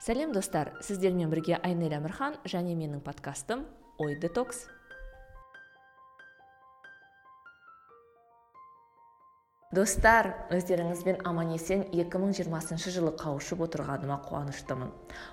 сәлем достар. Сіздермен бірге айнель әмірхан және менің подкастым ой детокс. Достар өздеріңізбен аман есен 2020 жылы қауышып отырғаныма қуаныштымын.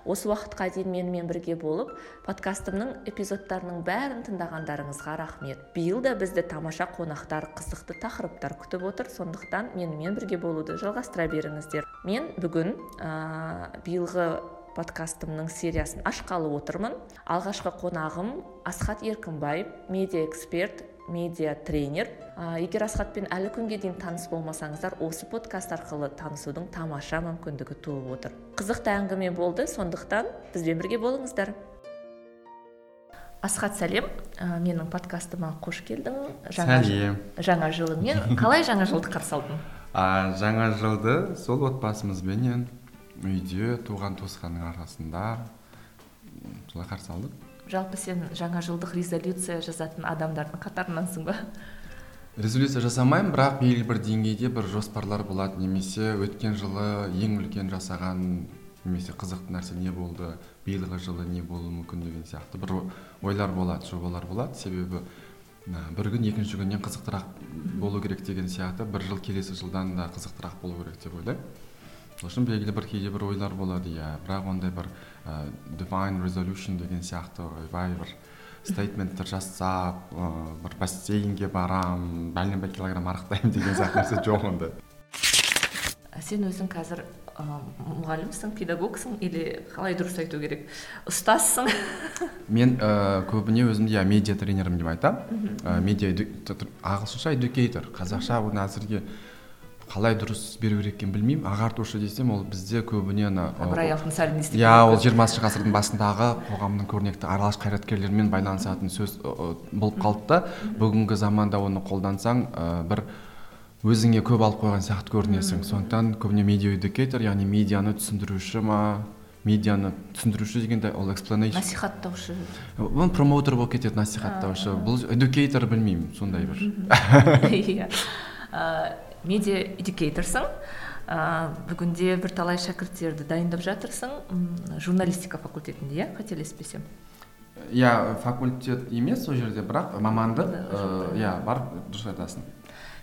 Осы уақытқа дейін менімен бірге болып подкастымның эпизодтарының бәрін тыңдағандарыңызға рахмет. Биыл да бізді тамаша қонақтар қызықты тақырыптар күтіп отыр. Сондықтан менімен бірге болуды жалғастыра беріңіздер. Мен бүгін ә, биылғы подкастымның сериясын ашқалы отырмын. Алғашқы қонағым асхат еркінбаев медиа эксперт медиа тренер. Ә, егер асхатпен әлі күнге дейін таныс болмасаңыздар осы подкаст арқылы танысудың тамаша мүмкіндігі туып отыр. Қызықты әңгіме болды сондықтан бізбен бірге болыңыздар. Асхат сәлем. Ә, менің подкастыма қош келдің. Жаңа сәлем. жаңа жылыңмен. Қалай жаңа жылды қарсы алдың? А, жаңа жылды сол отбасымызбенен үйде туған туысқанның арасында солай қарсы алдық жалпы сен жаңа жылдық резолюция жазатын адамдардың қатарынансың ба? Резолюция жасамаймын бірақ белгілі бір деңгейде бір жоспарлар болады. Немесе өткен жылы ең үлкен жасаған немесе қызықты нәрсе не болды биылғы жылы не болуы мүмкін деген сияқты бір ойлар болады жобалар болады. Себебі бір күн екінші күннен қызықтырақ болу керек деген сияқты. Бір жыл келесі жылдан да қызықтырақ болу керек деп ойлаймын. Үшін белгілі бір кейде бір ойлар болады иә. Бірақ ондай бір ә, divine resolution деген сияқты ойбай бір стейтменттер жасап ә, бір бассейнге барам бәлен бір килограмм арықтаймын деген сияқты нәрсе жоқ ондай сен өзің қазір ә, мұғалімсің педагогсың или қалай дұрыс айту керек? Ұстазсың? Мен ә, көбіне өзімді иә медиа тренермін деп айтамын. Ә, медиа ағылшынша эдюкейтор қазақша оны әзірге қалай дұрыс беру керек екенін білмеймін. ағартушы десем ол бізде көбіне ана ыбырай алтынсарин иә ол жиырмасыншы ғасырдың басындағы қоғамның көрнекті аралас қайраткерлерімен байланысатын сөз болып қалды да. Бүгінгі заманда оны қолдансаң бір өзіңе көп алып қойған сияқты көрінесің. Сондықтан көбіне медиа эдюкейтор яғни медианы түсіндіруші ма медианы түсіндіруші дегенде ол экспланейшн насихаттаушы. Ол промоутер болып кетеді насихаттаушы. Бұл эдюкейтор білмеймін сондай бір. Иә. Медиа эдюкейторсың ә, бүгінде бірталай шәкірттерді дайындап жатырсың. Журналистика факультетінде иә қателеспесем? Иә факультет емес сол жерде бірақ мамандық иә бар дұрыс айтасың.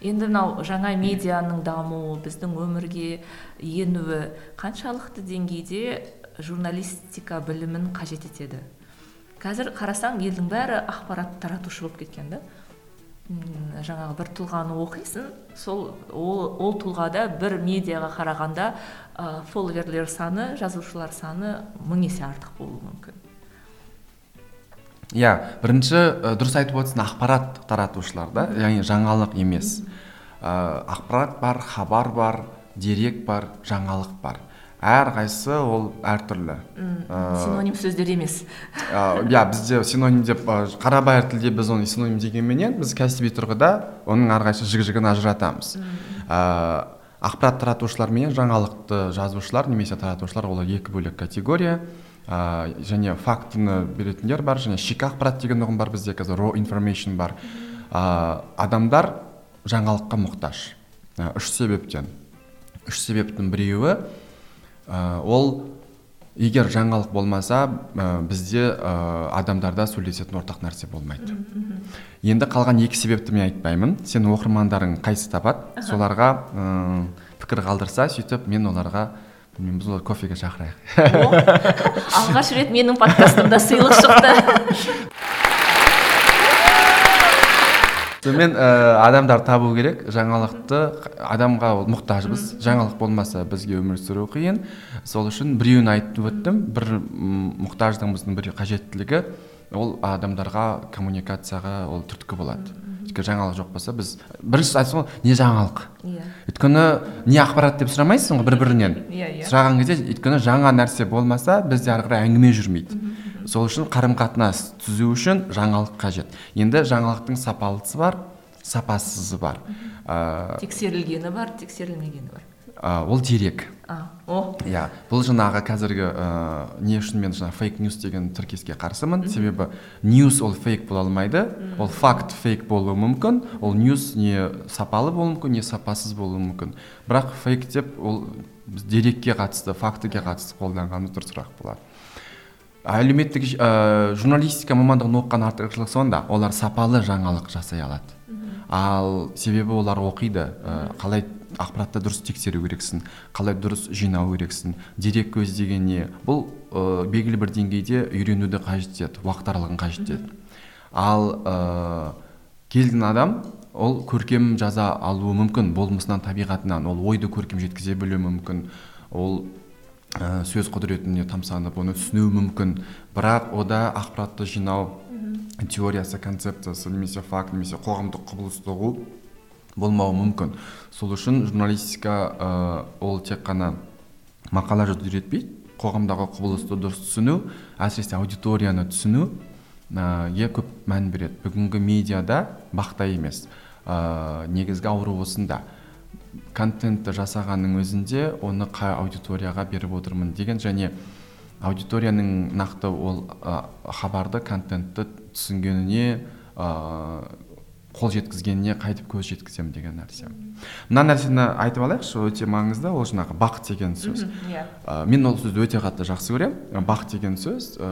Енді мынау жаңа медианың дамуы біздің өмірге енуі қаншалықты деңгейде журналистика білімін қажет етеді? Қазір қарасаң елдің бәрі ақпарат таратушы болып кеткен да. Жаңағы бір тұлғаны оқисың сол ол, ол тұлғада бір медиаға қарағанда ә, фолловерлер саны жазушылар саны мың есе артық болуы мүмкін. Иә бірінші ә, дұрыс айтып отырсың ақпарат таратушылар да яғни жаңалық емес. Ә, ақпарат бар хабар бар дерек бар жаңалық бар. Әрқайсысы ол әртүрлі. Синоним сөздер емес. иә бізде синоним деп қарабайыр тілде біз оны синоним дегенменен біз кәсіби тұрғыда оның әрқайсысы жігі жігін ажыратамыз ақпарат таратушылар мен жаңалықты жазушылар немесе таратушылар олар екі бөлек категория. Ә, және фактіні беретіндер бар және шикі ақпарат деген ұғым бар бізде қазір raw information бар. Ә, адамдар жаңалыққа мұқтаж. Үш себептен. Үш себептің біреуі ә, ол егер жаңалық болмаса ә, бізде ә, адамдарда сөйлесетін ортақ нәрсе болмайды. Енді қалған екі себепті мен айтпаймын. Сен оқырмандарың қайсы табады? Соларға ә, пікір қалдырса сөйтіп мен оларға білмеймін біз оларды кофеге шақырайық. Алғаш рет менің подкастымда сыйлық шықты. сонымен ә, адамдар табу керек. Жаңалықты адамға ол мұқтажбыз жаңалық болмаса бізге өмір сүру қиын. Сол үшін біреуін айтып өттім. Бір мұқтаждығымыздың бір қажеттілігі ол адамдарға коммуникацияға ол түрткі болады. Өйткені жаңалық жоқ болса біз бірінші ғой не жаңалық? Иә. Өйткені не ақпарат деп сұрамайсың ғой бір бірінен иә иә. Сұраған кезде өйткені жаңа нәрсе болмаса бізде ары қарай әңгіме жүрмейді. Сол үшін қарым қатынас түзу үшін жаңалық қажет. Енді жаңалықтың сапалысы бар сапасызы бар. Ә, тексерілгені бар тексерілмегені бар. Ә, ол дерек. О. Иә бұл жаңағы қазіргі ә, не үшін мен жаңа фейк ньюс деген тіркеске қарсымын. Себебі ньюс ол фейк бола алмайды. Ол факт фейк болуы мүмкін. Ол ньюс не сапалы болуы мүмкін не сапасыз болуы мүмкін. Бірақ фейк деп ол біз дерекке қатысты фактіге қатысты қолданғанымыз дұрысырақ болады. Әлеуметтік ә, журналистика мамандығын оқыған артықшылық сонда олар сапалы жаңалық жасай алады. Ал себебі олар оқиды ә, қалай ақпаратты дұрыс тексеру керексің қалай дұрыс жинау керексің дерек көзі деген не бұл ә, белгілі бір деңгейде үйренуді қажет етеді уақыт аралығын қажет етеді ал ә, келген адам ол көркем жаза алуы мүмкін болмысынан табиғатынан ол ойды көркем жеткізе білуі мүмкін. Ол ә, сөз құдіретіне тамсанып оны түсінуі мүмкін. Бірақ ода ақпаратты жинау теориясы концепциясы немесе факт немесе қоғамдық құбылысты ұғу болмауы мүмкін. Сол үшін журналистика ә, ол тек қана мақала жазуды үйретпейді қоғамдағы құбылысты дұрыс түсіну әсіресе аудиторияны түсіну ә, көп мән береді. Бүгінгі медиада бақта емес. Ә, негізгі ауру осында. Контентті жасағанның өзінде оны қай аудиторияға беріп отырмын деген және аудиторияның нақты ол ә, хабарды контентті түсінгеніне ә, қол жеткізгеніне қайтып көз жеткіземін деген нәрсе. Мына нәрсені айтып алайықшы өте маңызды ол жаңағы бақ деген сөз. Иә. Мен ол сөзді өте қатты жақсы көремін. Бақ деген сөз ә,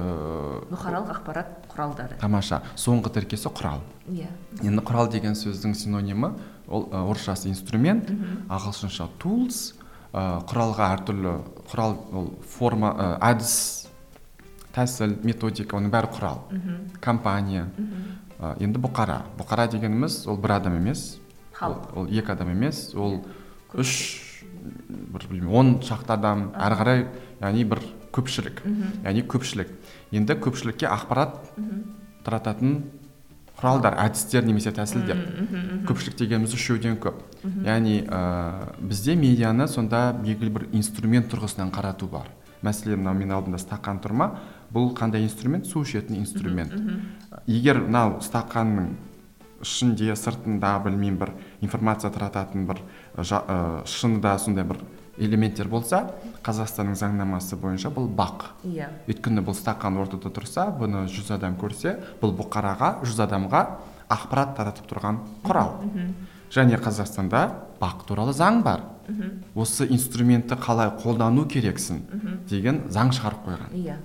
бұқаралық ақпарат құралдары. тамаша. Соңғы тіркесі құрал. Иә. Енді құрал деген сөздің синонимі ол орысшасы инструмент ағылшынша tools ә, құралға әртүрлі құрал ол форма ә, әдіс тәсіл методика оның бәрі құрал. Компания. Ә, енді бұқара. Бұқара дегеніміз ол бір адам емес. Халық. Ол, ол екі адам емес. Ол үш бір білмеймін он шақты адам. Әрі қарай яғни бір көпшілік. Яғни көпшілік. Енді көпшілікке ақпарат тарататын құралдар әдістер немесе тәсілдер. Көпшілік дегеніміз үшеуден көп. Яғни ә, бізде медианы сонда белгілі бір инструмент тұрғысынан қарату бар. Мәселен мынау менің алдымда стақан тұр ма? Бұл қандай инструмент? Су ішетін инструмент. Егер мынау стақанның ішінде сыртында білмеймін бір информация тарататын бір ә, шынында сондай бір элементтер болса қазақстанның заңнамасы бойынша бұл бақ. Иә. Өйткені бұл стақан ортада тұрса бұны жүз адам көрсе бұл бұқараға жүз адамға ақпарат таратып тұрған құрал. Және қазақстанда бақ туралы заң бар. Осы инструментті қалай қолдану керексің деген заң шығарып қойған. Иә.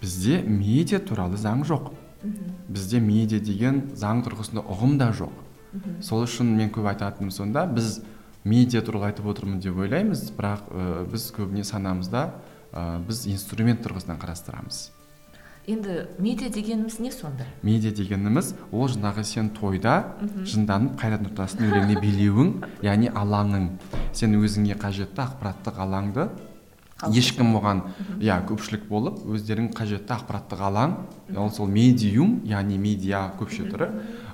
Бізде медиа туралы заң жоқ. Бізде медиа деген заң тұрғысында ұғым да жоқ. Сол үшін мен көп айтатыным сонда біз медиа туралы айтып отырмын деп ойлаймыз бірақ ә, біз көбіне санамызда ә, біз инструмент тұрғысынан қарастырамыз. Енді медиа дегеніміз не сонда? Медиа дегеніміз ол жаңағы сен тойда жынданып қайрат нұртастың өлеңіне билеуің яғни алаңың. Сен өзіңе қажетті ақпараттық алаңды ешкім оған иә көпшілік болып өздерің қажетті ақпараттық алаң ол сол медиум яғни медиа көпше түрі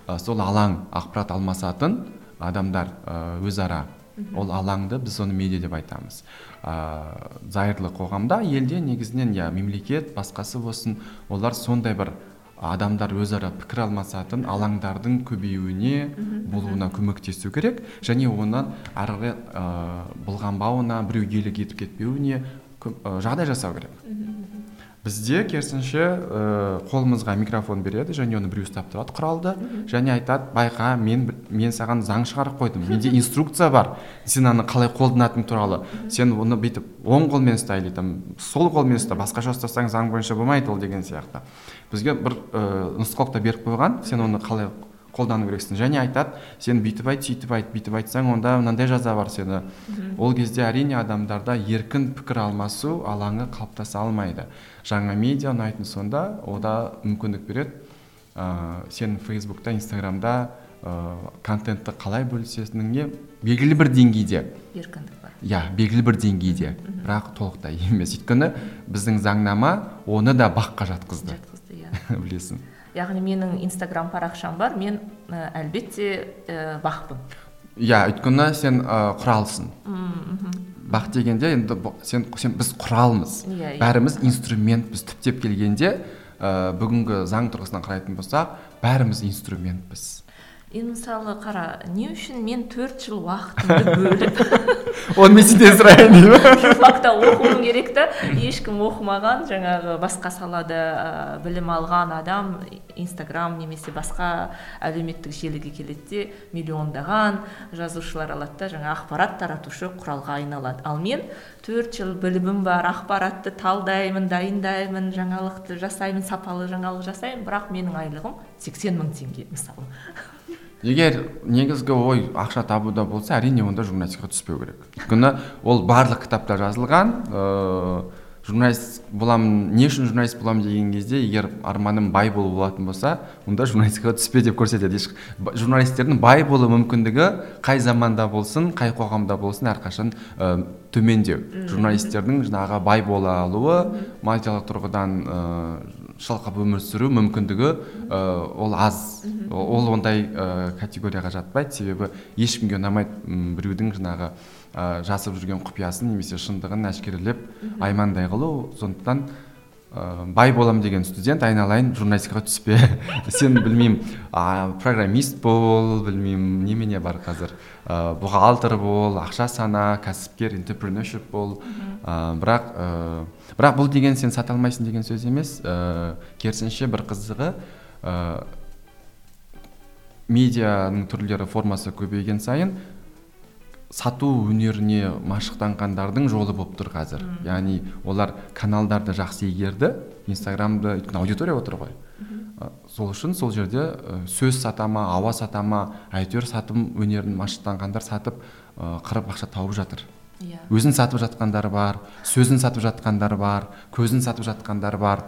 ә, сол алаң ақпарат алмасатын адамдар ә, ол алаңды біз оны медиа деп айтамыз. Ә, зайырлы қоғамда елде негізінен иә мемлекет басқасы болсын олар сондай бір адамдар өзара пікір алмасатын алаңдардың көбеюіне болуына көмектесу керек. Және онан ары қарай ә, былғанбауына біреу иелік етіп кетпеуіне жағдай жасау керек. Бізде керісінше ә, қолымызға микрофон береді және оны біреу ұстап тұрады құралды және айтады байқа мен мен саған заң шығарып қойдым менде инструкция бар сен аны қалай қолданатының туралы. Сен оны бүйтіп оң қолмен ұста или там сол қолмен ұста басқаша ұстасаң заң бойынша болмайды ол деген сияқты бізге бір ә, нұсқаулықта беріп қойған сен оны қалай қолдану керексің. Және айтады сен бүйтіп айт сөйтіп айт бүйтіп айтсаң онда мынандай жаза бар сені ол кезде әрине адамдарда еркін пікір алмасу алаңы қалыптаса алмайды. Жаңа медиа ұнайтын сонда ода мүмкіндік береді. Ә, сен фейсбукта инстаграмда ә, контентті қалай бөлісетініңе белгілі бір деңгейде. Еркіндік бар. Иә белгілі бір деңгейде. Бірақ толықтай емес. Өйткені біздің заңнама оны да баққа жатқызды. Жатқызды иә. Білесің. Яғни менің инстаграм парақшам бар мен ә, әлбетте ә, бақпын. Иә өйткені сен ә, құралсың. Бақ дегенде енді сен, сен біз құралмыз. Иә, иә. бәріміз инструментпіз түптеп келгенде ә, бүгінгі заң тұрғысынан қарайтын болсақ бәріміз инструментпіз. Енді мысалы қара не үшін мен төрт жыл уақытымды бөліп оны мен сізден сұрайын журфакта оқуым керек та. Ешкім оқымаған жаңағы басқа салада ә, білім алған адам инстаграм немесе басқа әлеуметтік желіге келеді де миллиондаған жазушылар алады да жаңа ақпарат таратушы құралға айналады. Ал мен төрт жыл білімім бар ақпаратты талдаймын дайындаймын жаңалықты жасаймын сапалы жаңалық жасаймын бірақ менің айлығым сексен мың теңге мысалы. Егер негізгі ой ақша табуда болса әрине онда журналистикаға түспеу керек. Өйткені ол барлық кітапта жазылған ыыы журналист боламын не үшін журналист боламын деген кезде егер арманым бай болу болатын болса онда журналистикаға түспе деп көрсетеді еш журналистердің бай болу мүмкіндігі қай заманда болсын қай қоғамда болсын әрқашан ә, төмендеу. Журналистердің жаңағы бай бола алуы материалдық тұрғыдан ыыы шалқып өмір сүру мүмкіндігі ә, ол аз. Ол ондай ә, категорияға жатпайды. Себебі ешкімге ұнамайды біреудің жаңағы ә, жасып жүрген құпиясын немесе шындығын әшкерелеп аймандай қылу. Сондықтан ә, бай болам деген студент айналайын журналистикаға түспе. Сен білмеймін ә, программист бол білмеймін немене бар қазір? Ә, бухгалтер бол ақша сана кәсіпкер интерпренершип бол. Ә, бірақ ә, бірақ бұл деген сен сата алмайсың деген сөз емес. Ә, керісінше бір қызығы ә, медианың түрлері формасы көбейген сайын сату өнеріне машықтанғандардың жолы болып тұр қазір. Үм. яғни олар каналдарды жақсы игерді инстаграмды өйткені аудитория отыр ғой. Сол үшін сол жерде ә, сөз сата ма ауа сата ма әйтеуір сатым өнерін машықтанғандар сатып ә, қырып ақша тауып жатыр. Иә. Өзін сатып жатқандар бар сөзін сатып жатқандар бар көзін сатып жатқандар бар.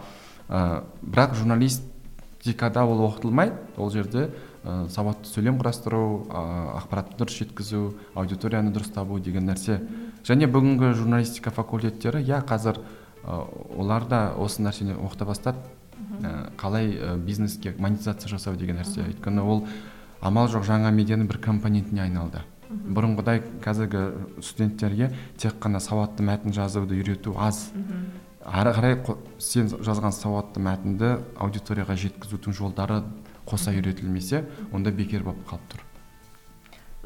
Ә, бірақ журналистикада ол оқытылмайды. Ол жерде ә, сауатты сөйлем құрастыру ә, ақпаратты дұрыс жеткізу аудиторияны дұрыс табу деген нәрсе. Және бүгінгі журналистика факультеттері иә қазір ә, олар да осы нәрсені оқыта бастады. Ә, қалай ә, бизнеске монетизация жасау деген нәрсе. Өйткені ол амал жоқ жаңа медианың бір компонентіне айналды. Бұрынғыдай қазіргі студенттерге тек қана сауатты мәтін жазуды үйрету аз. Ары қарай сен жазған сауатты мәтінді аудиторияға жеткізудің жолдары қоса үйретілмесе онда бекер болып қалып тұр.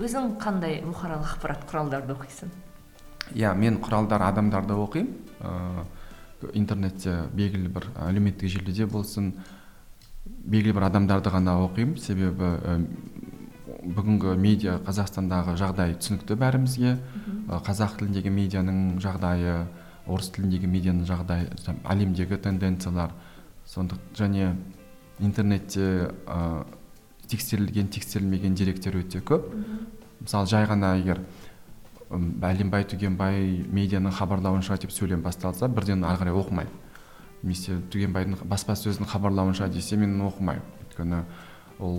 Өзің қандай бұқаралық ақпарат құралдарды оқисың? Иә мен құралдар адамдарды оқимын. Ыыы интернетте белгілі бір әлеуметтік желіде болсын белгілі бір адамдарды ғана оқимын. Себебі бүгінгі медиа қазақстандағы жағдай түсінікті бәрімізге. Қазақ тіліндегі медианың жағдайы орыс тіліндегі медианың жағдайы әлемдегі тенденциялар сондық және интернетте ә, тексерілген тексерілмеген деректер өте көп. Мысалы жай ғана егер бәленбай түгенбай медианың хабарлауынша деп сөйлем басталса бірден ары қарай оқымаймын немесе түгенбайдың баспасөздің хабарлауынша десе мен оқымаймын өйткені ол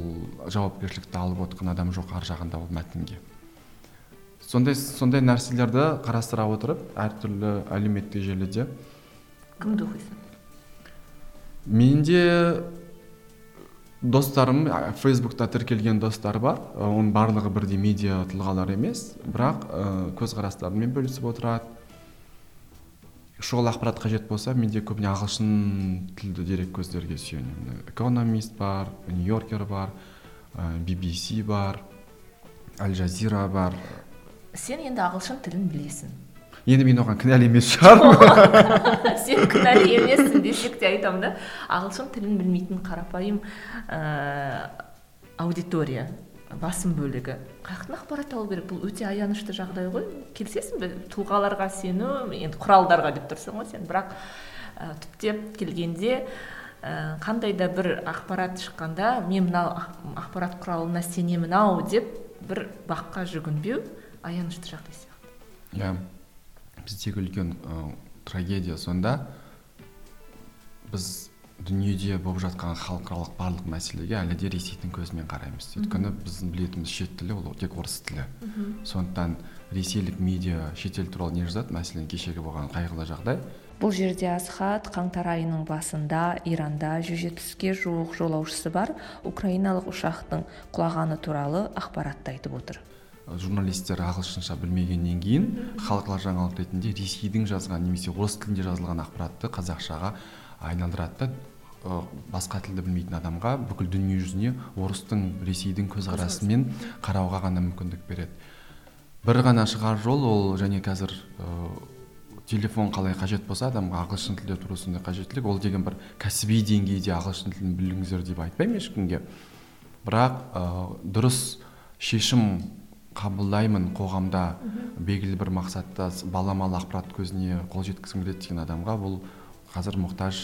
жауапкершілікті алып отқан адам жоқ ар жағында ол мәтінге. Сондай сондай нәрселерді қарастыра отырып әртүрлі әлеуметтік желіде кімді оқисың? Менде достарым фейсбукта тіркелген достар бар. Оның барлығы бірдей медиа тұлғалар емес. Бірақ ә, көзқарастарымен бөлісіп отырады. Шұғыл ақпарат қажет болса менде көбіне ағылшын тілді дерек көздерге сүйенемін. Экономист бар нью йоркер бар ә, BBC бар аль жазира бар. Сен енді ағылшын тілін білесің. Енді мен оған кінәлі емес шығармын. Сен кінәлі емессің десек те айтамын да. Ағылшын тілін білмейтін қарапайым ә, аудитория басым бөлігі. Қаяқтан ақпарат алу керек. Бұл өте аянышты жағдай ғой. Келісесің бе? Тұлғаларға сену енді құралдарға деп тұрсың ғой сен. Бірақ ә, түптеп келгенде ә, қандай да бір ақпарат шыққанда мен мынау ақпарат құралына сенемін ау деп бір баққа жүгінбеу аянышты жағдай сияқты. Иә. Біздегі үлкен ә, трагедия сонда біз дүниеде болып жатқан халықаралық барлық мәселеге әлі де ресейдің көзімен қараймыз. Өйткені біздің білетініміз шет тілі ол тек орыс тілі. Сондықтан ресейлік медиа шетел туралы не жазады? Мәселен кешегі болған қайғылы жағдай. Бұл жерде асхат қаңтар айының басында иранда жүз жетпіске жуық жолаушысы бар. Украиналық ұшақтың құлағаны туралы ақпаратты айтып отыр. Журналистер ағылшынша білмегеннен кейін халықаралық жаңалық ретінде ресейдің жазған немесе орыс тілінде жазылған ақпаратты қазақшаға айналдырады да басқа тілді білмейтін адамға бүкіл дүние жүзіне орыстың ресейдің көзқарасымен қарауға ғана мүмкіндік береді. Бір ғана шығар жол ол және қазір ыыы телефон қалай қажет болса адамға ағылшын тілі тұру сондай қажеттілік. Ол деген бір кәсіби деңгейде ағылшын тілін біліңіздер деп айтпаймын ешкімге. Бірақ ыыы дұрыс шешім қабылдаймын қоғамда. Белгілі бір мақсатта баламалы ақпарат көзіне қол жеткізгім келеді деген адамға бұл қазір мұқтаж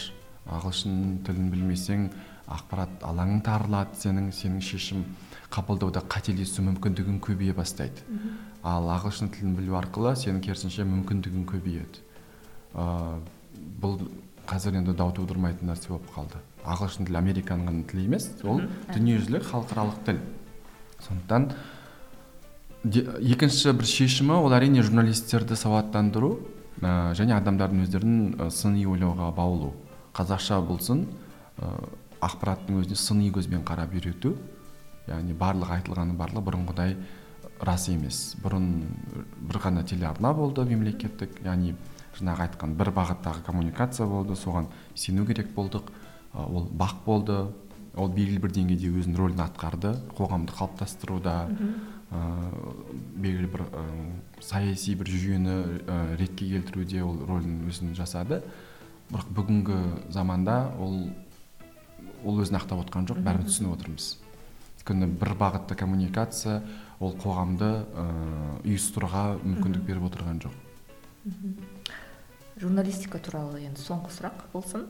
ағылшын тілін білмесең ақпарат алаңың тарылады сенің сенің шешім қабылдауда қателесу мүмкіндігің көбейе бастайды. Ал ағылшын тілін білу арқылы сенің керісінше мүмкіндігің көбейеді. Ыыы бұл қазір енді дау тудырмайтын нәрсе болып қалды. Ағылшын тілі американың ғана тілі емес ол дүниежүзілік халықаралық тіл. Сондықтан екінші бір шешімі ол әрине журналистерді сауаттандыру ә, және адамдардың өздерін сыни ойлауға баулу. Қазақша болсын ә, ақпараттың өзіне сыни көзбен қарап үйрету яғни барлық айтылғаны барлығы бұрынғыдай рас емес. Бұрын бір ғана телеарна болды мемлекеттік яғни жаңағы айтқан бір бағыттағы коммуникация болды соған сену керек болдық. Ол бақ болды. Ол белгілі бір деңгейде өзінің рөлін атқарды қоғамды қалыптастыруда. Ыыы белгілі бір ы саяси бір жүйені ы ретке келтіруде ол рөлін өзін жасады. Бірақ бүгінгі заманда ол ол өзін ақтап отқан жоқ бәріміз түсініп отырмыз. Өйткені бір бағытты коммуникация ол қоғамды ыыы ұйыстыруға мүмкіндік беріп отырған жоқ. Журналистика туралы енді соңғы сұрақ болсын.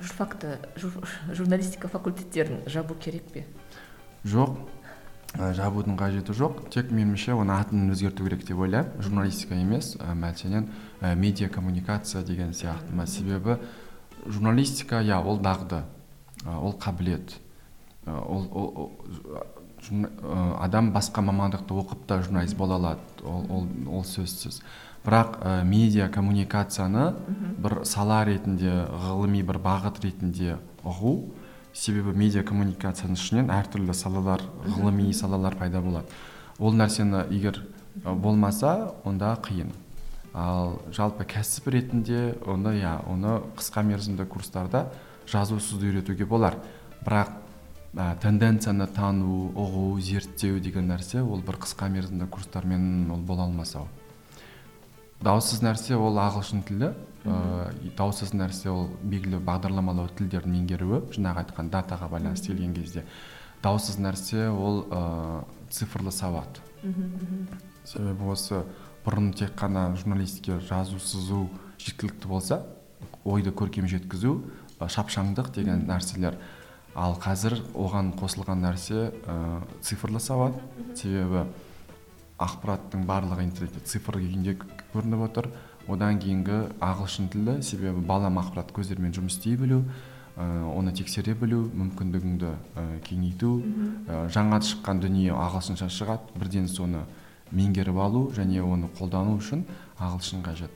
Журфакты журналистика факультеттерін жабу керек пе? Жоқ. Ә, жабудың қажеті жоқ. Тек меніңше оны атын өзгерту керек деп ойлаймын. Журналистика емес ә, мәселен ә, медиа коммуникация деген сияқты ма. Себебі журналистика иә ол дағды ә, ол қабілет. Ә, ол, ол, ол адам басқа мамандықты оқып та журналист бола алады. Ол, ол, ол сөзсіз. Бірақ ә, медиа коммуникацияны бір сала ретінде ғылыми бір бағыт ретінде ұғу себебі медиа коммуникацияның ішінен әртүрлі салалар ғылыми салалар пайда болады. Ол нәрсені егер болмаса онда қиын. Ал жалпы кәсіп ретінде оны иә оны қысқа мерзімді курстарда жазусыз үйретуге болар. Бірақ ә, тенденцияны тану ұғу зерттеу деген нәрсе ол бір қысқа мерзімді курстармен ол бола алмас ау. Даусыз нәрсе ол ағылшын тілі. Ыыы даусыз нәрсе ол белгілі бағдарламалау тілдерін меңгеруі. Жаңағы айтқан датаға байланысты келген кезде. Даусыз нәрсе ол ыыы цифрлы сауат. Себебі осы бұрын тек қана журналистке жазу сызу жеткілікті болса ойды көркем жеткізу шапшаңдық деген нәрселер. Ал қазір оған қосылған нәрсе ыыы цифрлы сауат. Себебі ақпараттың барлығы интернетте цифр күйінде көрініп отыр. Одан кейінгі ағылшын тілі себебі балам ақпарат көздерімен жұмыс істей білу ә, оны тексере білу мүмкіндігіңді ә, кеңейту ә, жаңа шыққан дүние ағылшынша шығады бірден соны меңгеріп алу және оны қолдану үшін ағылшын қажет.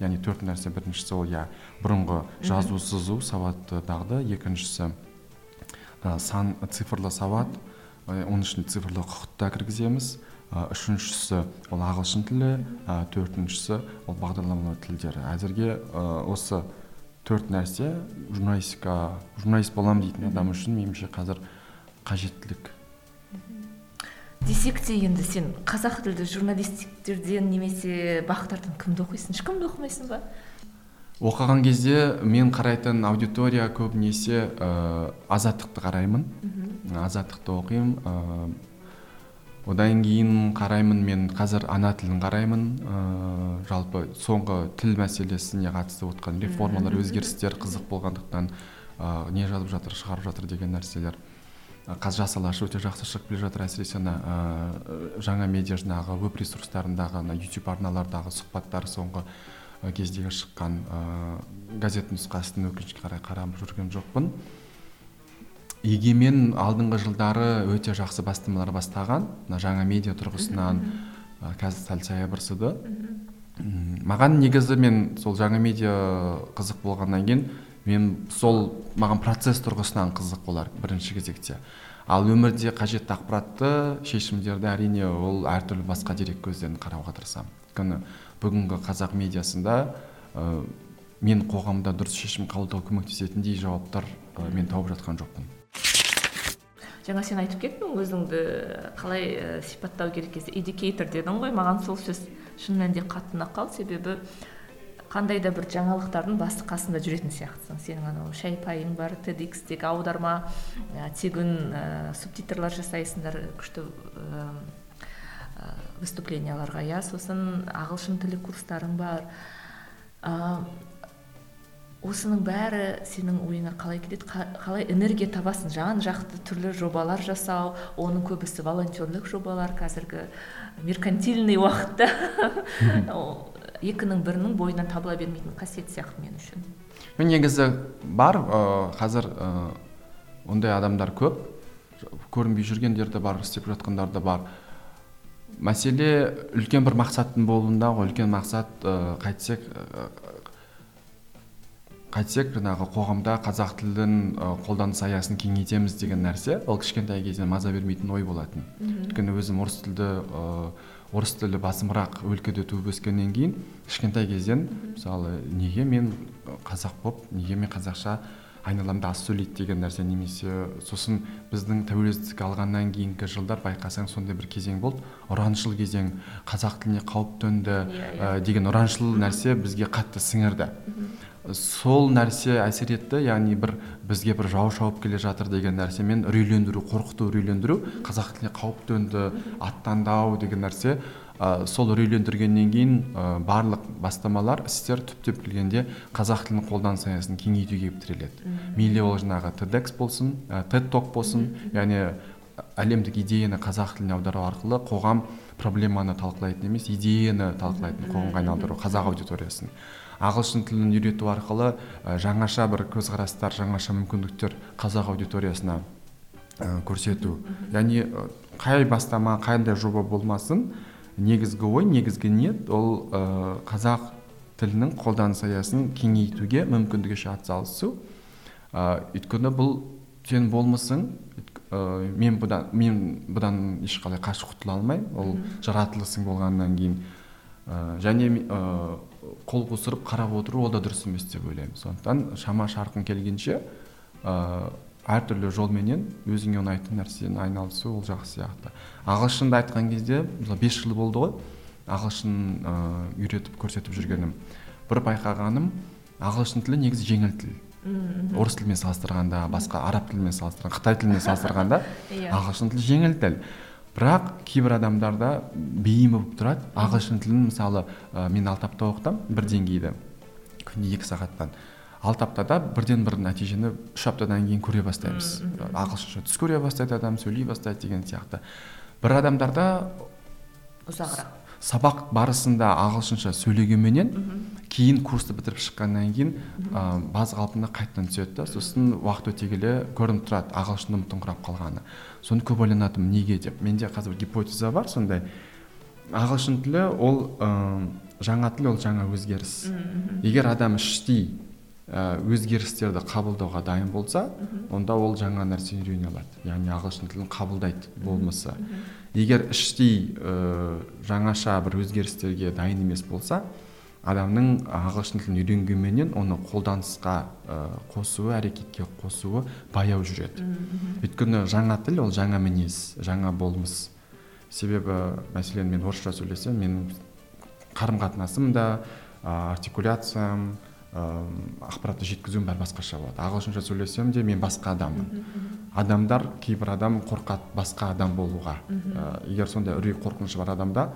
Яғни төрт нәрсе біріншісі ол иә бұрынғы жазу сызу сауатты дағды екіншісі ә, сан цифрлы сауат оның ішінде цифрлы құқытты да кіргіземіз. Үшіншісі ол ағылшын тілі ә, төртіншісі ол бағдарламалау тілдері. Әзірге ә, осы төрт нәрсе журналистика журналист боламын дейтін адам үшін меніңше қазір қажеттілік. Десек те енді сен қазақ тілді журналистерден немесе бақ тардан кімді оқисың? Ешкімді оқымайсың ба? Оқыған кезде мен қарайтын аудитория көбінесе ә, азаттықты қараймын. Азаттықты оқимын одан кейін қараймын мен қазір ана тілін қараймын. Ыыы жалпы соңғы тіл мәселесіне қатысты отқан реформалар өзгерістер қызық болғандықтан ыыы не жазып жатыр шығарып жатыр деген нәрселер қазір жас алаш өте жақсы шығып келе жатыр әсіресе ана ыыы жаңа медиа жаңағы веб ресурстарындағы ана ютуб арналардағы сұхбаттар соңғы кездегі шыққан ыыы газет нұсқасын өкінішке қарай қарап жүрген жоқпын. Егемен алдыңғы жылдары өте жақсы бастамалар бастаған. Мына жаңа медиа тұрғысынан қазір сәл саябырсыды. Маған негізі мен сол жаңа медиа қызық болғаннан кейін мен сол маған процесс тұрғысынан қызық болар бірінші кезекте. Ал өмірде қажетті ақпаратты шешімдерді әрине ол әртүрлі басқа дерек көздерін қарауға тырысамын. Өйткені бүгінгі қазақ медиасында мен қоғамда дұрыс шешім қабылдауға көмектесетіндей жауаптар ә, мен тауып жатқан жоқпын. Жаңа сен айтып кеттің өзіңді қалай ә, сипаттау керек кезде эдикейтор дедің ғой. Маған сол сөз шын мәнінде қатты ұнап қалды себебі қандай да бір жаңалықтардың басы қасында жүретін сияқтысың. Сенің анау шәй пайың бар тедикстегі аударма ә, тегін ә, субтитрлар жасайсыңдар күшті ә, выступленияларға. Иә сосын ағылшын тілі курстарың бар. Ә, осының бәрі сенің ойыңа қалай келеді? Қалай энергия табасың? Жан жақты түрлі жобалар жасау оның көбісі волонтерлік жобалар қазіргі меркантильный уақытта. Екінің бірінің бойынан табыла бермейтін қасиет сияқты мен үшін. Негізі бар ә, қазір ә, ондай адамдар көп. Көрінбей жүргендер де бар істеп жатқандар да бар. Мәселе үлкен бір мақсаттың болуында ғой. Үлкен мақсат ә, қайтсек қайтсек жаңағы қоғамда қазақ тілін қолданыс аясын кеңейтеміз деген нәрсе ол кішкентай кезден маза бермейтін ой болатын. Өйткені өзім орыс тілді ә, орыс тілі басымырақ өлкеде туып өскеннен кейін кішкентай кезден мысалы неге мен қазақ болып неге мен қазақша айналамда аз сөйлейді деген нәрсе немесе сосын біздің тәуелсіздік алғаннан кейінгі жылдар байқасаң сондай бір кезең болды. Ұраншыл кезең қазақ тіліне қауіп төнді ә, деген ұраншыл нәрсе бізге қатты сіңірді. Сол нәрсе әсер етті яғни бір бізге бір жау шауып келе жатыр деген нәрсемен үрейлендіру қорқыту үрейлендіру қазақ тіліне қауіп төнді аттанды ау деген нәрсе ә, сол үрейлендіргеннен кейін ә, барлық бастамалар істер түптеп келгенде қазақ тілінің қолданыс аясын кеңейтуге келіп тіреледі мейлі ол жаңағы тедекс болсын ә, тед ток болсын яғни әлемдік идеяны қазақ тіліне аудару арқылы қоғам проблеманы талқылайтын емес идеяны талқылайтын қоғамға айналдыру қазақ аудиториясын. Ағылшын тілін үйрету арқылы жаңаша бір көзқарастар жаңаша мүмкіндіктер қазақ аудиториясына көрсету. Яғни қай бастама қандай жоба болмасын негізгі ой негізгі ниет ол қазақ тілінің қолданыс аясын кеңейтуге мүмкіндігінше атсалысу ә, өйткені бұл сен болмысың ә, мен бұдан мен бұдан ешқалай қашып құтыла алмаймын ол жаратылысың болғаннан кейін. Ә, және қол қусырып қарап отыру ол да дұрыс емес деп ойлаймын. Сондықтан шама шарқың келгенше ә, әртүрлі жолменен өзіңе ұнайтын нәрсені айналысу ол жақсы сияқты. Ағылшынды айтқан кезде мысалы бес жыл болды ғой ағылшын ыыы үйретіп көрсетіп жүргенім. Бір байқағаным ағылшын тілі негізі жеңіл тіл. Мхм орыс тілімен салыстырғанда басқа араб тілімен салыстырғанда қытай тілімен салыстырғанда иә. ағылшын тілі жеңіл тіл. Бірақ кейбір адамдарда бейімі болып тұрады. Ағылшын тілін мысалы ә, мен алты апта оқытамын бір деңгейді күніне екі сағаттан. Алты аптада бірден бір нәтижені үш аптадан кейін көре бастаймыз. Ағылшынша түс көре бастайды адам сөйлей бастайды деген сияқты. Бір адамдарда ұзағырақ. сабақ барысында ағылшынша сөйлегенменен кейін курсты бітіріп шыққаннан кейін ә, баз қалпына қайтадан түседі да. Сосын уақыт өте келе көрініп тұрады ағылшынды ұмытыңқырап қалғаны. Соны көп ойланатынмын неге деп. Менде қазір гипотеза бар сондай. Ағылшын тілі ол ә, жаңа тіл ол жаңа өзгеріс. Егер адам іштей өзгерістерді қабылдауға дайын болса онда ол жаңа нәрсе үйрене алады. Яғни ағылшын тілін қабылдайды болмысы егер іштей ә, жаңаша бір өзгерістерге дайын емес болса адамның ағылшын тілін үйренгенменен оны қолданысқа ә, қосуы әрекетке қосуы баяу жүреді. Өйткені жаңа тіл ол жаңа мінез жаңа болмыс. Себебі мәселен мен орысша сөйлесем менің қарым қатынасым да артикуляциям ыыы ақпаратты жеткізуім бәрі басқаша болады. Ағылшынша сөйлесем де мен басқа адаммын. Адамдар кейбір адам қорқады басқа адам болуға. Ә, егер сондай үрей қорқынышы бар адамда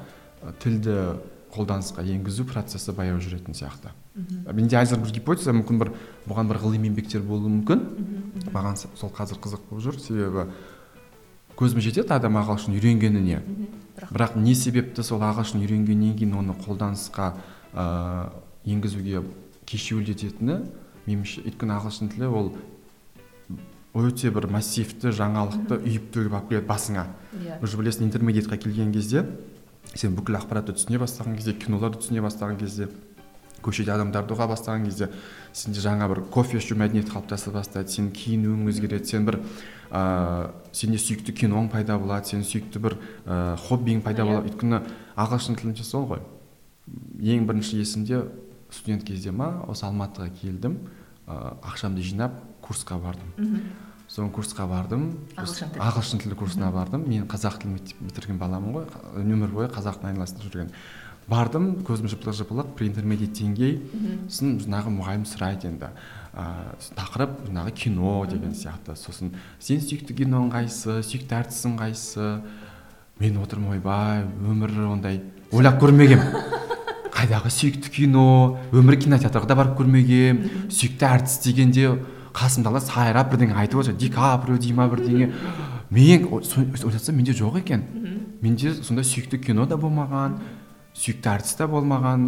тілді қолданысқа енгізу процесі баяу жүретін сияқты. Менде әзір бір гипотеза мүмкін бір бұған бір ғылыми еңбектер болуы мүмкін. Маған сол қазір қызық болып жүр. Себебі көзім жетеді адам ағылшын үйренгеніне. Бірақ? Не себепті сол ағылшын үйренгеннен кейін оны қолданысқа ыыы енгізуге кешеуілдететіні? Меніңше өйткені ағылшын тілі ол өте бір массивті жаңалықты үйіп төгіп алып келеді басыңа. Yeah. Иә. уже білесің интермедиатқа келген кезде сен бүкіл ақпаратты түсіне бастаған кезде киноларды түсіне бастаған кезде көшеде адамдарды ұға бастаған кезде сенде жаңа бір кофе ішу мәдениеті қалыптаса бастайды сенің киінуің өзгереді сен бір ыыы сенде сүйікті киноң пайда болады сенің сүйікті бір ыыы хоббиің пайда болады өйткені ағылшын тілінде сол ғой ең бірінші есімде студент кезде ма осы алматыға келдім ә, ақшамды жинап курсқа бардым соны курсқа бардым. Ағылшын тілі. Ағылшын тілі курсына бардым. Мен қазақ тілін мектеп бітірген баламын ғой. Өмір бойы қазақтың айналасында жүрген. Бардым көзім жыпылық жыпылық преинтермедиат деңгей сосын жаңағы мұғалім сұрайды енді. Ә, тақырып жаңағы кино деген сияқты. Сосын сен сүйікті киноң қайсысы сүйікті әртісің қайсысы мен отырмын ойбай өмір ондай. Ойлап көрмегенмін қайдағы сүйікті кино? Өмір кинотеатрға да барып көрмегенмін сүйікті әртіс дегенде қасымдағылар сайрап бірдеңе айтып отыр ди каприо дей ма бірдеңе мен о- со- ойласам менде жоқ екен менде сондай сүйікті кино да болмаған сүйікті әртіс та болмаған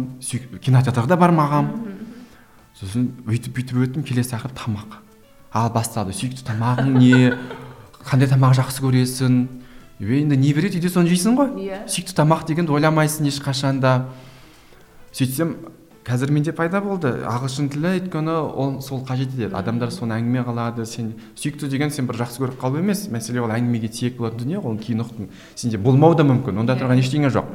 кинотеатрға да бармағанмын сосын өйтіп бүйтіп өттім келесі тақырып тамақ ал басталды сүйікті тамағың не қандай тамақ жақсы көресің енді не береді үйде соны жейсің ғой иә сүйікті тамақ дегенді ойламайсың ешқашан да сөйтсем қазір менде пайда болды. Ағылшын тілі өйткені ол сол қажет етеді. Адамдар соны әңгіме қылады. Сен сүйікті деген сен бір жақсы көріп қалу емес. Мәселе ол әңгімеге тиек болатын дүние. Ғой оны кейін ұқтым сенде болмауы да мүмкін. Онда Иә. тұрған ештеңе жоқ.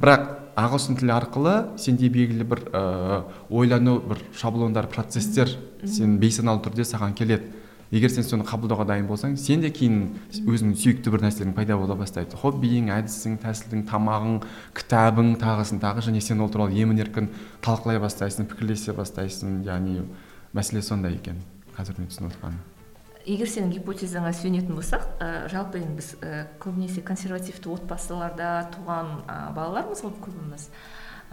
Бірақ ағылшын тілі арқылы сенде белгілі бір ыыы ойлану бір шаблондар процесстер сен бейсаналы түрде саған келеді. Егер сен соны қабылдауға дайын болсаң сен де кейін өзіңнің сүйікті бір нәрселерің пайда бола бастайды. Хоббиің әдісің тәсілің тамағың кітабың тағысын тағы және сен ол туралы емін еркін талқылай бастайсың пікірлесе бастайсың яғни мәселе сондай екен қазір мен түсініп отырғаным егер сенің гипотезаңа сүйенетін болсақ ә, жалпы енді біз ә, көбінесе консервативті отбасыларда туған ә, балалармыз ғой көбіміз.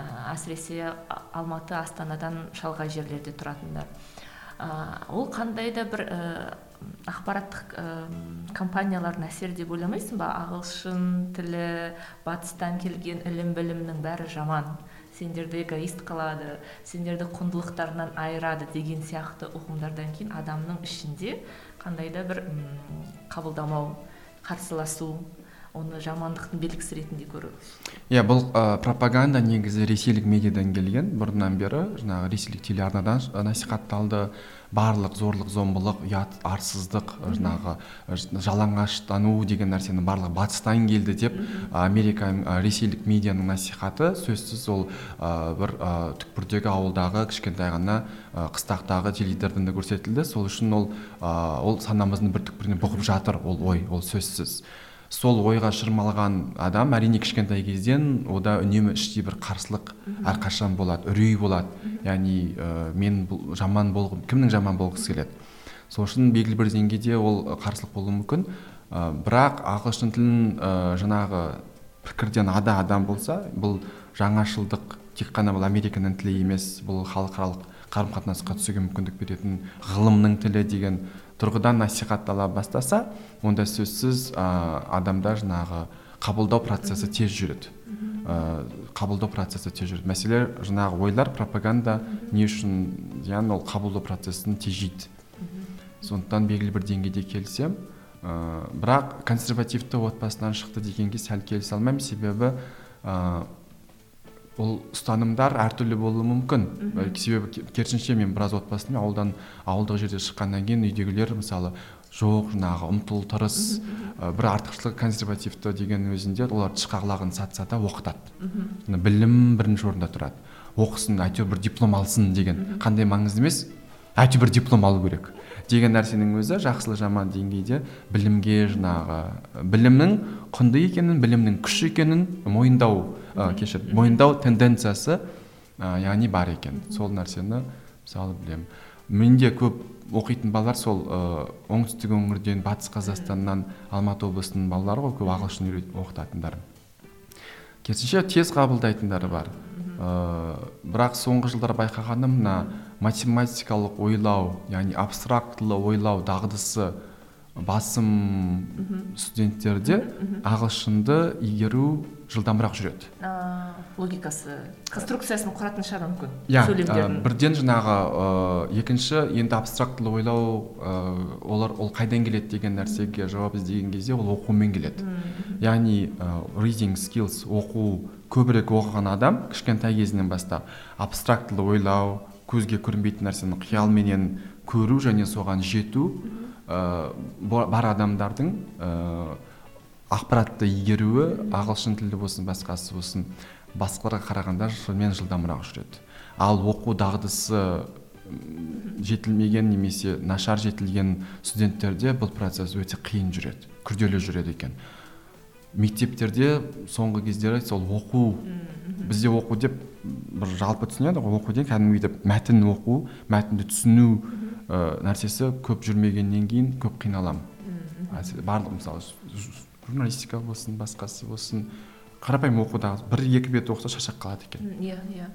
Ә, әсіресе алматы астанадан шалғай жерлерде тұратындар. Ол қандай да бір ә, ақпараттық ә, компаниялардың әсері деп ойламайсың ба? ағылшын тілі батыстан келген ілім білімнің бәрі жаман. Сендерді эгоист қылады сендерді құндылықтарынан айырады деген сияқты ұғымдардан кейін адамның ішінде қандай да бір қабылдамау қарсыласу оны жамандықтың белгісі ретінде көру иә бұл ә, пропаганда негізі ресейлік медиадан келген. Бұрыннан бері жаңағы ресейлік телеарнадан насихатталды. Барлық зорлық зомбылық ұят арсыздық жаңағы жалаңаштану деген нәрсенің барлығы батыстан келді деп америка ә, ресейлік медианың насихаты сөзсіз ол ә, бір ә, түкпірдегі ауылдағы кішкентай ғана ә, қыстақтағы теледидардан да көрсетілді. Сол үшін ол ә, ол санамыздың бір түкпіріне бұғып жатыр ол ой ол сөзсіз. Сол ойға шырмалған адам әрине кішкентай кезден ода үнемі іштей бір қарсылық әрқашан болады үрей болады. Яғни ә, мен бұл жаман болғым кімнің жаман болғысы келеді? Сол үшін белгілі бір деңгейде ол қарсылық болуы мүмкін. Ә, бірақ ағылшын тілін ә, жаңағы пікірден ада адам болса бұл жаңашылдық тек қана бұл американың тілі емес бұл халықаралық қарым қатынасқа түсуге мүмкіндік беретін ғылымның тілі деген тұрғыдан насихаттала бастаса онда сөзсіз ә, адамда жаңағы қабылдау процесі тез жүреді. Ә, қабылдау процесі тез жүреді. Мәселе жаңағы ойлар пропаганда не үшін яғни ол қабылдау процесін тежейді. Сондықтан белгілі бір деңгейде келісемін ә, бірақ консервативті отбасынан шықты дегенге сәл келісе алмаймын. Себебі ол ұстанымдар әртүрлі болуы мүмкін. Ә, себебі ке- керісінше мен біраз отбасымен ауылдан ауылдық жерде шыққаннан кейін үйдегілер мысалы жоқ жаңағы ұмтыл тырыс ә, бір артықшылық консервативті деген өзінде олар тышқақ сатса да оқытады. Білім бірінші орында тұрады. Оқысын әйтеуір бір диплом алсын деген. Қандай маңызды емес? Әйтеуір бір диплом алу керек. Деген нәрсенің өзі жақсылы жаман деңгейде білімге жаңағы білімнің құнды екенін білімнің күш екенін мойындау ә, кешір мойындау тенденциясы ә, яғни бар екен. Сол нәрсені мысалы білемін. Менде көп оқитын балалар сол ә, оңтүстік өңірден батыс қазақстаннан алматы облысының балалары ғой көп ағылшын оқытатындар. Керісінше тез қабылдайтындары бар. Ыыы бірақ соңғы жылдары байқағаным мына математикалық ойлау яғни абстрактылы ойлау дағдысы басым студенттерде ағылшынды игеру жылдамырақ жүреді. А, логикасы конструкциясын құратын шығар мүмкін иә ә, бірден жаңағы ыыы екінші енді абстрактылы ойлау ыыы олар ол қайдан келеді деген нәрсеге жауап іздеген кезде ол оқумен келеді. Яғни ә, reading skills оқу көбірек оқыған адам кішкентай кезінен бастап абстрактылы ойлау көзге көрінбейтін нәрсені қиялменен көру және соған жету ә, бар адамдардың ә, ақпаратты игеруі ағылшын тілі болсын басқасы болсын басқаларға қарағанда шынымен жылдамырақ жүреді. Ал оқу дағдысы жетілмеген немесе нашар жетілген студенттерде бұл процесс өте қиын жүреді күрделі жүреді екен. Мектептерде соңғы кездері сол оқу бізде оқу деп бір жалпы түсінеді ғой оқу деген кәдімгідей деп мәтін оқу мәтінді түсіну ә, нәрсесі көп жүрмегеннен кейін көп қиналамын барлық мысалы журналистика болсын басқасы болсын қарапайым оқудағы бір екі бет оқыса шаршап қалады екен. Иә иә.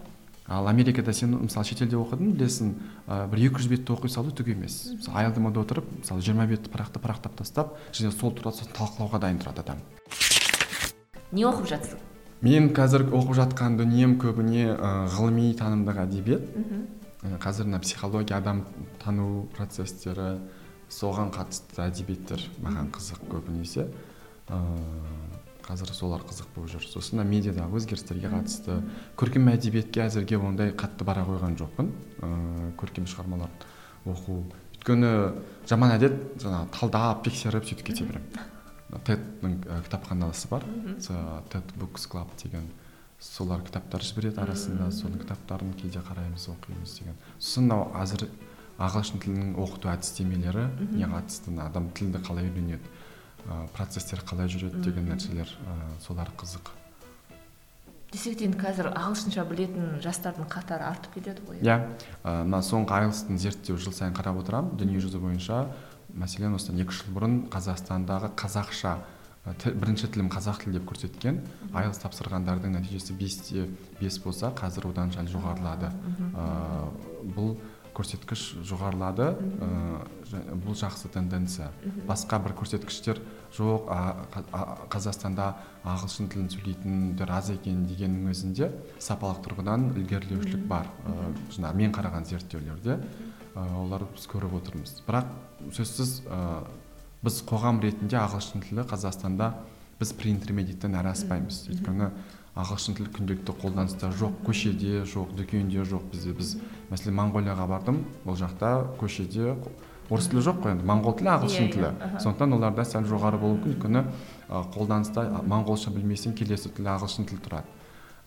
Ал америкада сен мысалы шетелде оқыдың білесің ә, бір екі жүз бетті оқи салу түк емес. Мысалы аялдамада отырып мысалы жиырма бетті парақты парақтап тастап және сол туралы сосын талқылауға дайын тұрады адам. Не оқып жатсың? Мен қазір оқып жатқан дүнием көбіне ә, ғылыми танымдық әдебиет. Ә, қазір мына психология адам тану процестері соған қатысты әдебиеттер маған қызық көбінесе. Қазір солар қызық болып жүр. Сосын мына медиадағы өзгерістерге қатысты көркем әдебиетке әзірге ондай қатты бара қойған жоқпын. Ыыы көркем шығармалар оқу. Өйткені жаман әдет жаңағы талдап тексеріп сөйтіп кете беремін. Тедтің кітапханасы бар. Тед букс клаб деген. Солар кітаптар жібереді арасында. Соның кітаптарын кейде қараймыз оқимыз деген. Сосын мынау қазір ағылшын тілінің оқыту әдістемелері не қатысты адам тілді қалай үйренеді процестер қалай жүреді деген нәрселер солар қызық. Десек те енді қазір ағылшынша білетін жастардың қатары артып келеді ғой. Иә. Мына соңғы айлстың зерттеу жыл сайын қарап отырамын. Дүниежүзі бойынша мәселен осыдан екі үш жыл бұрын қазақстандағы қазақша бірінші тілім қазақ тілі деп көрсеткен айлс тапсырғандардың нәтижесі бесте бес болса қазір одан сәл жоғарылады. Бұл көрсеткіш жоғарылады ә, бұл жақсы тенденция. Басқа бір көрсеткіштер жоқ а, а, қазақстанда ағылшын тілін сөйлейтіндер аз екен дегеннің өзінде сапалық тұрғыдан ілгерілеушілік бар. Ә, жаңағы мен қараған зерттеулерде ә, олар біз көріп отырмыз. Бірақ сөзсіз ә, біз қоғам ретінде ағылшын тілі қазақстанда біз преинтермедиаттан әрі аспаймыз. Өйткені ағылшын тілі күнделікті қолданыста жоқ көшеде жоқ дүкенде жоқ бізде. Біз мәселен моңғолияға бардым. Ол жақта көшеде орыс тілі жоқ қой енді моңғол тілі ағылшын тілі. Сондықтан оларда сәл жоғары болуы мүмкін. Өйткені қолданыста моңғолша білмесең келесі тіл ағылшын тілі тұрады.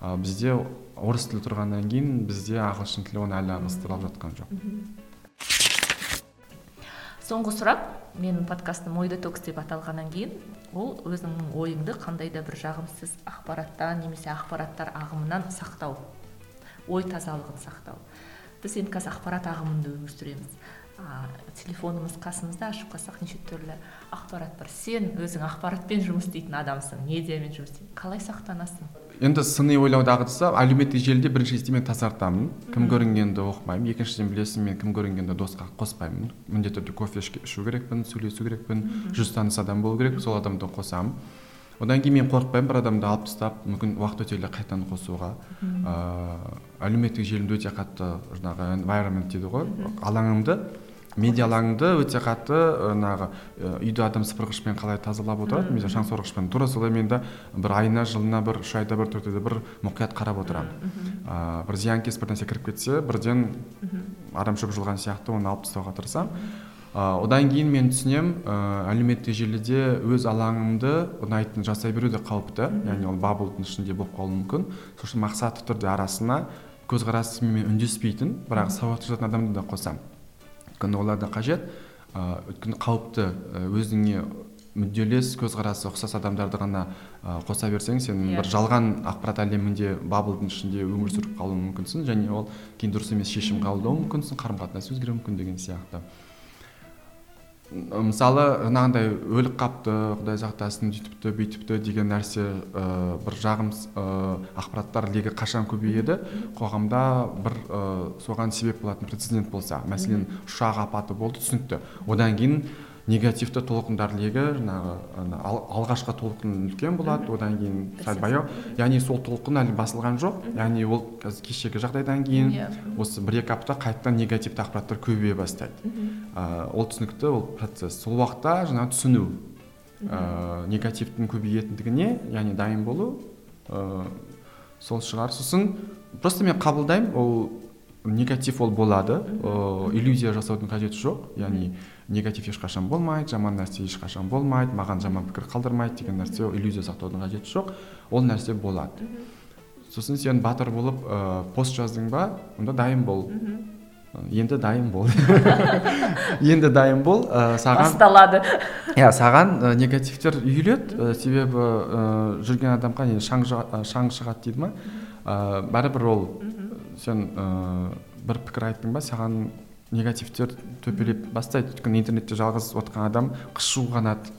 А бізде орыс тілі тұрғаннан кейін бізде ағылшын тілі оны әлі ығыстырылып жатқан жоқ. Соңғы сұрақ менің подкастым ой детокс деп аталғаннан кейін ол өзіңнің ойыңды қандай да бір жағымсыз ақпараттан немесе ақпараттар ағымынан сақтау ой тазалығын сақтау. Біз енді қазір ақпарат ағымында өмір сүреміз. А, телефонымыз қасымызда ашып қалсақ неше түрлі ақпарат бар. Сен өзің ақпаратпен жұмыс істейтін адамсың медиамен жұмыс істейтін. Қалай сақтанасың? Енді сыни ойлау дағдысы әлеуметтік желіде бірінші кезде мен тазартамын. Кім көрінгенді оқымаймын. Екіншіден білесің мен кім көрінгенді досқа қоспаймын. Міндетті түрде кофе ішу керекпін сөйлесу керекпін жүз таныс адам болу керек сол адамды қосамын. Одан кейін мен қорықпаймын бір адамды алып тастап мүмкін уақыт өте келе қайтадан қосуға. Ыыы әлеуметтік желімді өте қатты жаңағы environment дейді ғой алаңымды. Медиа алаңды өте қатты жаңағы үйді адам сыпырғышпен қалай тазалап отырады немесе шаң сорғышпен. Тура солай мен де бір айына жылына бір үш айда бір төрт айда бір мұқият қарап отырамын. Ыыы бір зиянкес бір нәрсе кіріп кетсе бірден арамшөп жұлған сияқты оны алып тастауға тырысамын. Ыыы одан кейін мен түсінемін ыыы әлеуметтік желіде өз алаңымды ұнайтын жасай беру де қауіпті. Яғни ол баблдың ішінде болып қалуы мүмкін. Сол үшін мақсатты түрде арасына көзқарасымен үндеспейтін бірақ сауатты жазатын адамды да қосамын. Өйткені олар да қажет ыыы өйткені қауіпті өзіңе мүдделес көзқарасы ұқсас адамдарды ғана ә, қоса берсең сен yeah. бір жалған ақпарат әлемінде баблдың ішінде өмір сүріп қалуың мүмкінсің және ол кейін дұрыс емес шешім қабылдауы мүмкінсің қарым қатынас өзгеруі мүмкін деген сияқты мысалы жаңағындай өліп қалыпты құдай сақтасын сөйтіпті бүйтіпті деген нәрсе ә, бір жағымсыз ә, ақпараттар легі қашан көбейеді? Қоғамда бір ә, соған себеп болатын прецедент болса. Мәселен ұшақ апаты болды түсінікті. Одан кейін негативті толқындар легі жаңағы алғашқы толқын үлкен болады одан кейін сәл баяу. яғни сол толқын әлі басылған жоқ. Яғни ол қазір кешегі жағдайдан кейін yeah. осы бір екі апта қайтадан негативті ақпараттар көбейе бастайды. Ә, ол түсінікті ол процесс. Сол уақытта жаңағы түсіну ә, негативтің көбейетіндігіне яғни дайын болу ә, сол шығар. Сосын просто мен қабылдаймын ол негатив ол болады. Ыыы иллюзия жасаудың қажеті жоқ. Яғни негатив ешқашан болмайды жаман нәрсе ешқашан болмайды маған жаман пікір қалдырмайды деген нәрсе иллюзия сақтаудың қажеті жоқ ол нәрсе болады. Сосын сен батыр болып ә, пост жаздың ба? Онда дайын бол. Енді дайын бол. Енді дайын бол ә, саған басталады. Иә саған ә, негативтер үйіледі. Ә, себебі ә, жүрген адамға не шаң, ә, шаң шығады дейді ма? Ә, бәрібір ол сен ә, бір пікір айттың ба саған негативтер төпелеп бастайды. Өйткені интернетте жалғыз отқан адам қышу қанады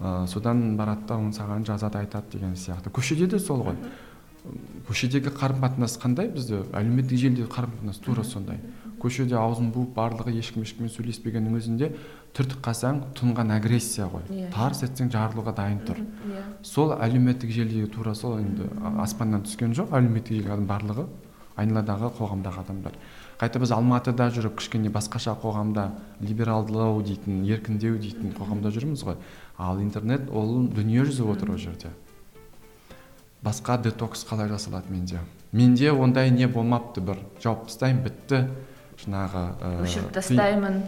ә, содан барады да оны саған жазады айтады деген сияқты. Көшеде де сол ғой. Көшедегі қарым қатынас қандай? Бізде әлеуметтік желідегі қарым қатынас тура сондай. Көшеде аузын буып барлығы ешкім ешкіммен сөйлеспегеннің өзінде түртіп қалсаң тұнған агрессия ғой. Иә. тарс етсең жарылуға дайын тұр. Иә. Сол әлеуметтік желідегі тура сол енді аспаннан түскен жоқ әлеуметтік желі барлығы айналадағы қоғамдағы адамдар. Қайта біз алматыда жүріп кішкене басқаша қоғамда либералдылау дейтін еркіндеу дейтін қоғамда жүрміз ғой. Ал интернет ол дүние жүзі отыр ол жерде. Басқа детокс қалай жасалады менде? Менде ондай не болмапты бір. Жауып тастаймын бітті. Жаңағы ә, өшіріп тастаймын.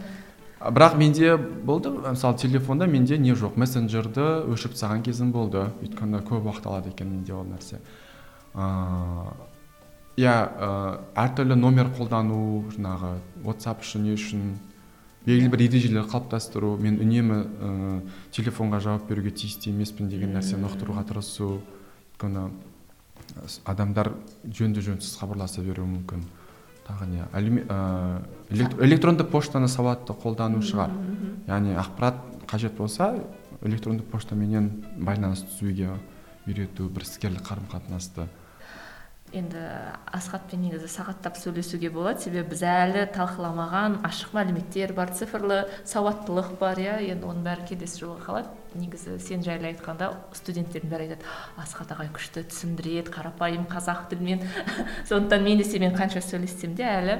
Бірақ менде болды. Мысалы телефонда менде не жоқ. Мессенджерді өшіріп тастаған кезім болды. Өйткені көп уақыт алады екен менде ол нәрсе. Ыыы иә ә, әртүрлі номер қолдану жаңағы whatsapp үшін не үшін белгілі бір ережелер қалыптастыру мен үнемі ыыы телефонға жауап беруге тиісті емеспін деген нәрсені ұқтыруға тырысу өйткені с- адамдар жөнді жөнсіз хабарласа беруі мүмкін. Тағы не әлеуме- ә, элект- электронды поштаны сауатты қолдану шығар. яғни ақпарат қажет болса электронды поштаменен байланыс түзуге үйрету бір іскерлік қарым қатынасты енді асхатпен негізі сағаттап сөйлесуге болады. Себебі біз әлі талқыламаған ашық мәліметтер бар цифрлы сауаттылық бар иә. Енді оның бәрі келесі жолға қалады. Негізі сен жайлы айтқанда студенттердің бәрі айтады асхат ағай күшті түсіндіреді қарапайым қазақ тілімен сондықтан мен де сенімен қанша сөйлессем де әлі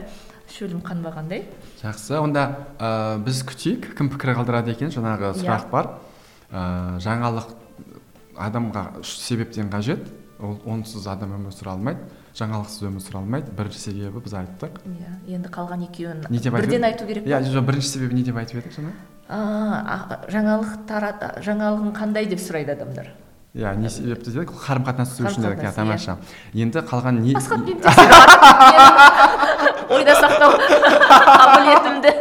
шөлім қанбағандай. Жақсы. Онда ә, біз күтейік кім пікір қалдырады екен? Жаңағы Иә. сұрақ бар. Ә, жаңалық адамға үш себептен қажет. Ол онсыз адам өмір сүре алмайды жаңалықсыз өмір сүре алмайды. Бірінші себебі біз айттық. Иә енді қалған екеуін Не деп айтып бірден айту керек иә жоқ бірінші себебі не деп айтып едік жаңа жаңалық тарат жаңалығың қандай деп сұрайды адамдар? Иә не себепті дедік? Қарым қатынас түзу үшін дедік иә тамаша. енді қалған не ойда сақтау қабілетімді.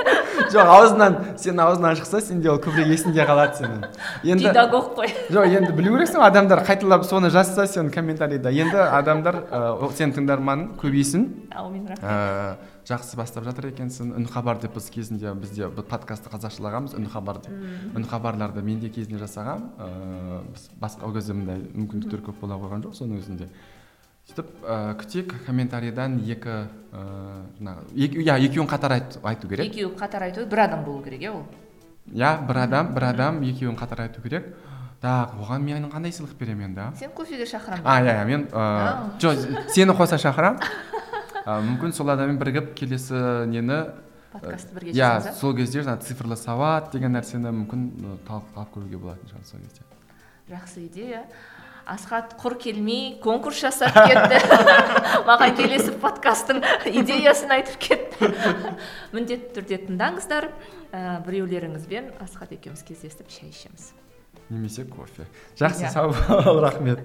Жоқ аузынан сенің аузыңнан шықса сенде ол көбірек есіңде қалады сенің. Енді педагог қой. Жоқ енді білу керексің адамдар қайталап соны жазса сен комментарийда енді адамдар ә, сенің тыңдарманың көбейсін әумин рахмет. жақсы бастап жатыр екенсің. Үн хабар деп біз кезінде бізде бұл подкастты қазақшалағанбыз үн хабар деп. Үн хабарларды мен де кезінде жасағанмын ыыы біз басқа ол кезде мындай мүмкіндіктер көп бола қойған жоқ соның өзінде. Сөйтіп ә, күтейік комментарийдан екі ыыы жаңағы иә екеуін қатар айт, айту керек. Екеуі қатар айту бір адам болу керек иә ол? Иә бір адам бір адам екеуін қатар айту керек. Так оған мен қандай сыйлық беремін енді сен кофеге шақырамын а иә иә мен ыыы жоқ сені қоса шақырамын мүмкін сол адаммен бірігіп келесі нені подкастты бірге иә сол кезде жаңағы цифрлы сауат деген нәрсені мүмкін талқылап көруге болатын шығар сол кезде. Жақсы идея. Асхат құр келмей конкурс жасап кетті. Маған келесі подкасттың идеясын айтып кетті. Міндетті түрде тыңдаңыздар. Ә, біреулеріңізбен асхат екеуміз кездесіп шай ішеміз. Немесе кофе. Жақсы Иә. сау бол рахмет.